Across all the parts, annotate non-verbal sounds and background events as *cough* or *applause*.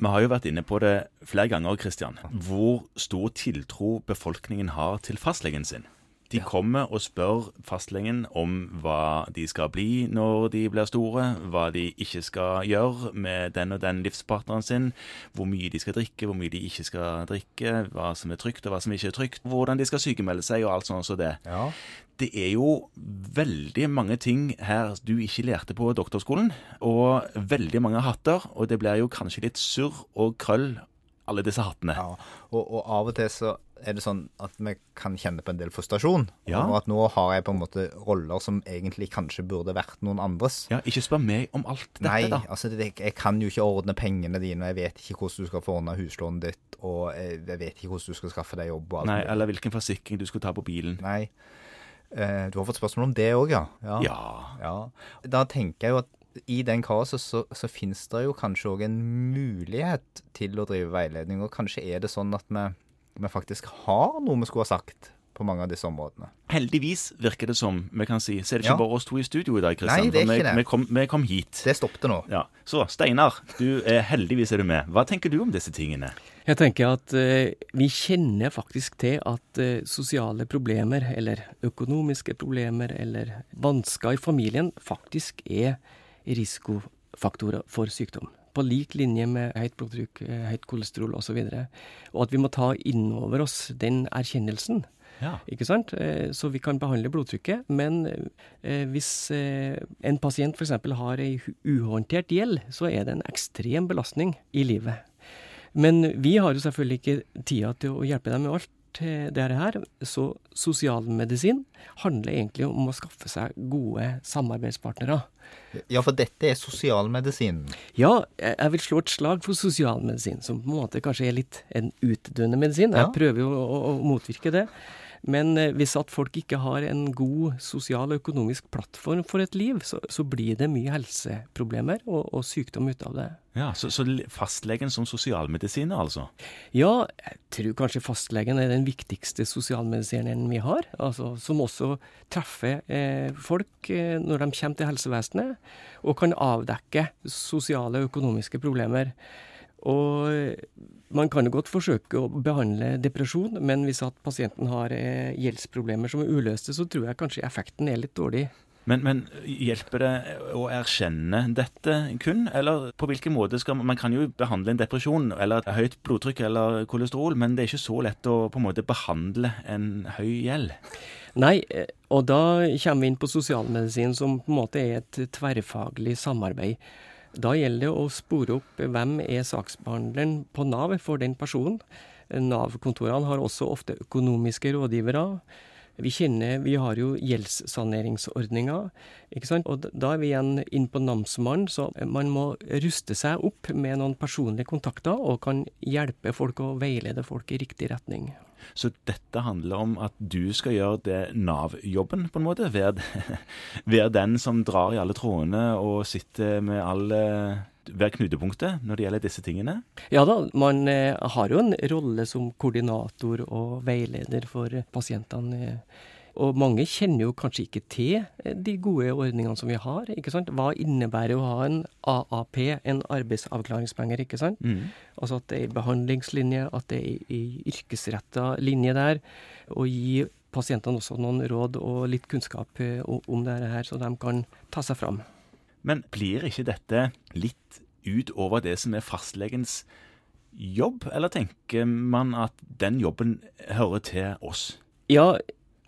Vi har jo vært inne på det flere ganger, Kristian. Hvor stor tiltro befolkningen har til fastlegen sin. De kommer og spør fastlegen om hva de skal bli når de blir store, hva de ikke skal gjøre med den og den livspartneren sin, hvor mye de skal drikke, hvor mye de ikke skal drikke, hva som er trygt og hva som ikke er trygt, hvordan de skal sykemelde seg og alt sånt som det. Ja. Det er jo veldig mange ting her du ikke lærte på doktorskolen, og veldig mange hatter, og det blir jo kanskje litt surr og krøll, alle disse hattene. Ja, og, og av og til så er det sånn at vi kan kjenne på en del frustrasjon. Ja. Og at nå har jeg på en måte roller som egentlig kanskje burde vært noen andres. Ja, ikke spør meg om alt dette, Nei, da. altså det, jeg kan jo ikke ordne pengene dine, og jeg vet ikke hvordan du skal få ordna huslånet ditt, og jeg, jeg vet ikke hvordan du skal skaffe deg jobb og alt Nei, eller hvilken forsikring du skulle ta på bilen. Nei. Eh, du har fått spørsmål om det òg, ja. Ja. Ja. Da tenker jeg jo at i den kaoset så, så finnes det jo kanskje òg en mulighet til å drive veiledning, og kanskje er det sånn at vi, vi faktisk har noe vi skulle ha sagt på mange av disse områdene. Heldigvis virker det som vi kan si. Så er det ikke Ja. bare oss to i studio i dag, Kristian. Nei, det er ikke vi, det. Vi kom, vi kom hit. Det stoppet nå. Ja. Så Steinar, du er heldigvis er du med. Hva tenker du om disse tingene? Jeg tenker at eh, vi kjenner faktisk til at eh, sosiale problemer, eller økonomiske problemer, eller vansker i familien, faktisk er risikofaktorer for sykdom. På lik linje med høyt blodtrykk, eh, høyt kolesterol osv. Og, så og at vi må ta innover oss den erkjennelsen. Ja. Ikke sant? Eh, Så vi kan behandle blodtrykket, men eh, hvis en pasient f.eks. har ei uhåndtert gjeld, så er det en ekstrem belastning i livet. Men vi har jo selvfølgelig ikke tida til å hjelpe dem med alt eh, det her. Så sosialmedisin handler egentlig om å skaffe seg gode samarbeidspartnere. Ja, for dette er sosialmedisin. Ja, jeg vil slå et slag for sosialmedisin, som på en måte kanskje er litt en utdøende medisin. Jeg prøver jo å, å, å motvirke det. Men eh, hvis at folk ikke har en god sosial og økonomisk plattform for et liv, så, så blir det mye helseproblemer og, og sykdom ut av det. ja så, så fastlegen som sosialmedisiner, altså? Ja, jeg tror kanskje fastlegen er den viktigste sosialmedisineren vi har. Altså, som også treffer eh, folk eh, når de kommer til helsevesenet, og kan avdekke sosiale og økonomiske problemer. Og man kan jo godt forsøke å behandle depresjon, men hvis at pasienten har eh, gjeldsproblemer som er uløste, så tror jeg kanskje effekten er litt dårlig. Men, men hjelper det å erkjenne dette kun, eller på hvilken måte skal man Man kan jo behandle en depresjon eller et høyt blodtrykk eller kolesterol, men det er ikke så lett å på en måte behandle en høy gjeld. Nei, eh, og da kommer vi inn på sosialmedisin, som på en måte er et tverrfaglig samarbeid. Da gjelder det å spore opp hvem er saksbehandleren på Nav for den personen. Nav-kontorene har også ofte økonomiske rådgivere. Vi kjenner, vi har jo gjeldssaneringsordninger. Og da er vi igjen inn på namsmannen, så man må ruste seg opp med noen personlige kontakter, og kan hjelpe folk og veilede folk i riktig retning. Så dette handler om at du skal gjøre det Nav-jobben, på en måte. Være, *laughs* den som drar i alle trådene og sitter med alle Være knutepunktet når det gjelder disse tingene. Ja da, man eh, har jo en rolle som koordinator og veileder for eh, pasientene. eh. Og mange kjenner jo kanskje ikke til eh, de gode ordningene som vi har. ikke sant? Hva innebærer å ha en AAP, en arbeidsavklaringspenger, ikke sant? Altså at det er i behandlingslinje, at det er i yrkesretta linje der. Og gi pasientene også noen råd og litt kunnskap eh, om dette her, så de kan ta seg fram. Men blir ikke dette litt utover det som er fastlegens jobb, eller tenker man at den jobben hører til oss? Ja,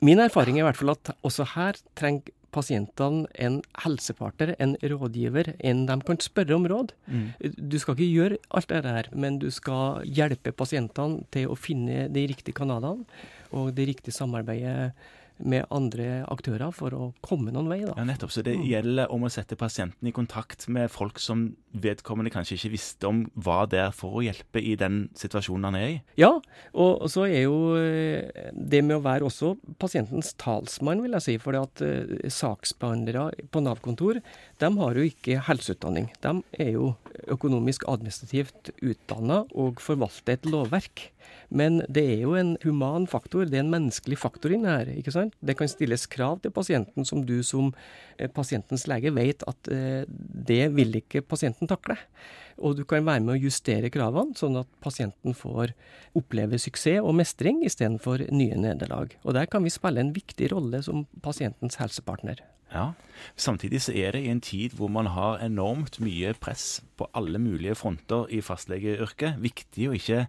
min erfaring er i hvert fall at også her trenger pasientene en helsepartner, en rådgiver, en de kan spørre om råd. Du skal ikke gjøre alt det der, men du skal hjelpe pasientene til å finne de riktige kanalene og det riktige samarbeidet med andre aktører for å komme noen vei. da. Ja, nettopp. Så det gjelder om å sette pasienten i kontakt med folk som vedkommende kanskje ikke visste om var der for å hjelpe i den situasjonen han er i. Ja, og så er jo eh, det med å være også pasientens talsmann, vil jeg si. For at eh, saksbehandlere på Nav-kontor, de har jo ikke helseutdanning. De er jo økonomisk administrativt utdanna og forvalter et lovverk. Men det er jo en human faktor, det er en menneskelig faktor inni her. ikke sant? Det kan stilles krav til pasienten som du som eh, pasientens lege vet at eh, det vil ikke pasienten takle. Og du kan være med å justere kravene, sånn at pasienten får oppleve suksess og mestring istedenfor nye nederlag. Og der kan vi spille en viktig rolle som pasientens helsepartner. Ja. Samtidig så er det i en tid hvor man har enormt mye press på alle mulige fronter i fastlegeyrket. Viktig å ikke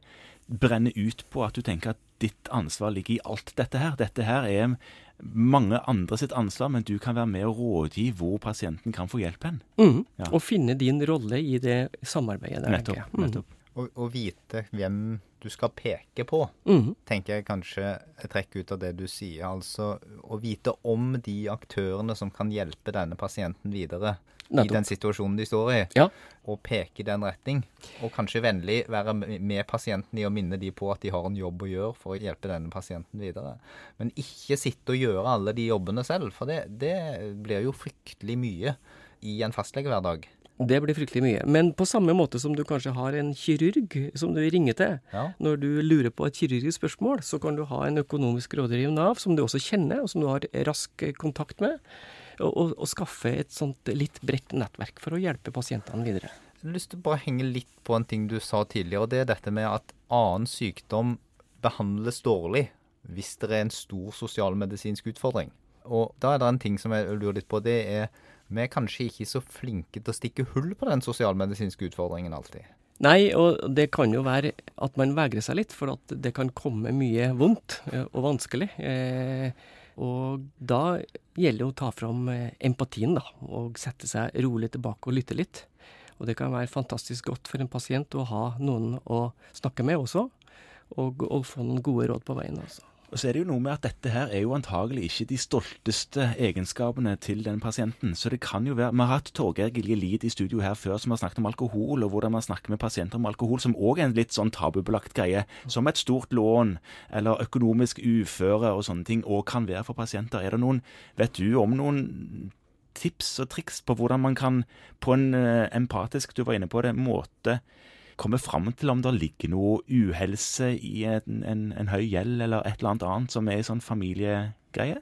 brenne ut på at du tenker at ditt ansvar ligger i alt dette her. Dette her er mange andre sitt ansvar, men du kan være med og rådgi hvor pasienten kan få hjelp hen. Mm. Ja. Og finne din rolle i det samarbeidet der. nettopp. Mm. Nettopp. Og, å vite hvem du skal peke på, Mm. tenker jeg kanskje jeg trekker ut av det du sier. Altså å vite om de aktørene som kan hjelpe denne pasienten videre i den situasjonen de står i, Ja. og peke i den retning. Og kanskje vennlig være med pasienten i å minne de på at de har en jobb å gjøre for å hjelpe denne pasienten videre. Men ikke sitte og gjøre alle de jobbene selv, for det, det blir jo fryktelig mye i en fastlegehverdag. Det blir fryktelig mye. Men på samme måte som du kanskje har en kirurg som du ringer til Ja. når du lurer på et kirurgisk spørsmål, så kan du ha en økonomisk rådgiver i Nav som du også kjenner, og som du har rask kontakt med. Og, og skaffe et sånt litt bredt nettverk for å hjelpe pasientene videre. Jeg har lyst til å bare henge litt på en ting du sa tidligere, og det er dette med at annen sykdom behandles dårlig hvis det er en stor sosialmedisinsk utfordring. Og da er det en ting som jeg lurer litt på, det er vi er kanskje ikke så flinke til å stikke hull på den sosialmedisinske utfordringen alltid. Nei, og det kan jo være at man vegrer seg litt, for at det kan komme mye vondt og vanskelig. Eh, og da gjelder det å ta fram eh, empatien, da, og sette seg rolig tilbake og lytte litt. Og det kan være fantastisk godt for en pasient å ha noen å snakke med også, og, og få noen gode råd på veien. altså. Og så er det jo noe med at dette her er jo antagelig ikke de stolteste egenskapene til den pasienten. Så det kan jo være Vi har hatt Torgeir Gilje Lid i studio her før som har snakket om alkohol, og hvordan man snakker med pasienter om alkohol, som òg er en litt sånn tabubelagt greie. Som et stort lån, eller økonomisk uføre og sånne ting, òg kan være for pasienter. Er det noen Vet du om noen tips og triks på hvordan man kan på en eh, empatisk, du var inne på det, måte komme fram til om det ligger noe uhelse i en, en, en høy gjeld eller et eller annet annet som er en sånn familiegreie?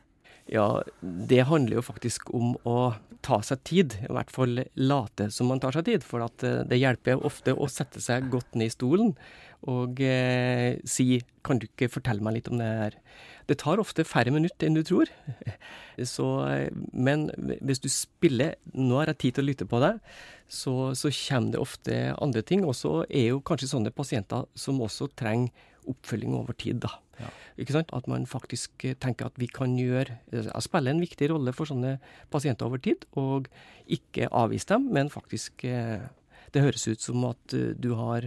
Ja, det handler jo faktisk om å ta seg tid. I hvert fall late som man tar seg tid. For eh, det hjelper ofte å sette seg godt ned i stolen og eh, si Kan du ikke fortelle meg litt om det her? Det tar ofte færre minutter enn du tror. *laughs* Så, eh, men hvis du spiller 'Nå har jeg tid til å lytte på deg', så, så kommer det ofte andre ting. Og så er jo kanskje sånne pasienter som også trenger oppfølging over tid, da. Ikke sant? At man faktisk eh, tenker at vi kan gjøre eh, Spille en viktig rolle for sånne pasienter over tid, og ikke avvise dem, men faktisk eh, Det høres ut som at du har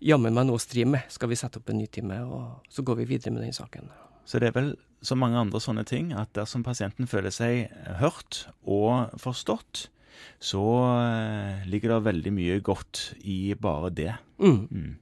jammen meg noe å stri med. Skal vi sette opp en ny time, og så går vi videre med den saken. Så det er vel som mange andre sånne ting at dersom pasienten føler seg hørt og forstått, så ligger det veldig mye godt i bare det. Mm. Mm.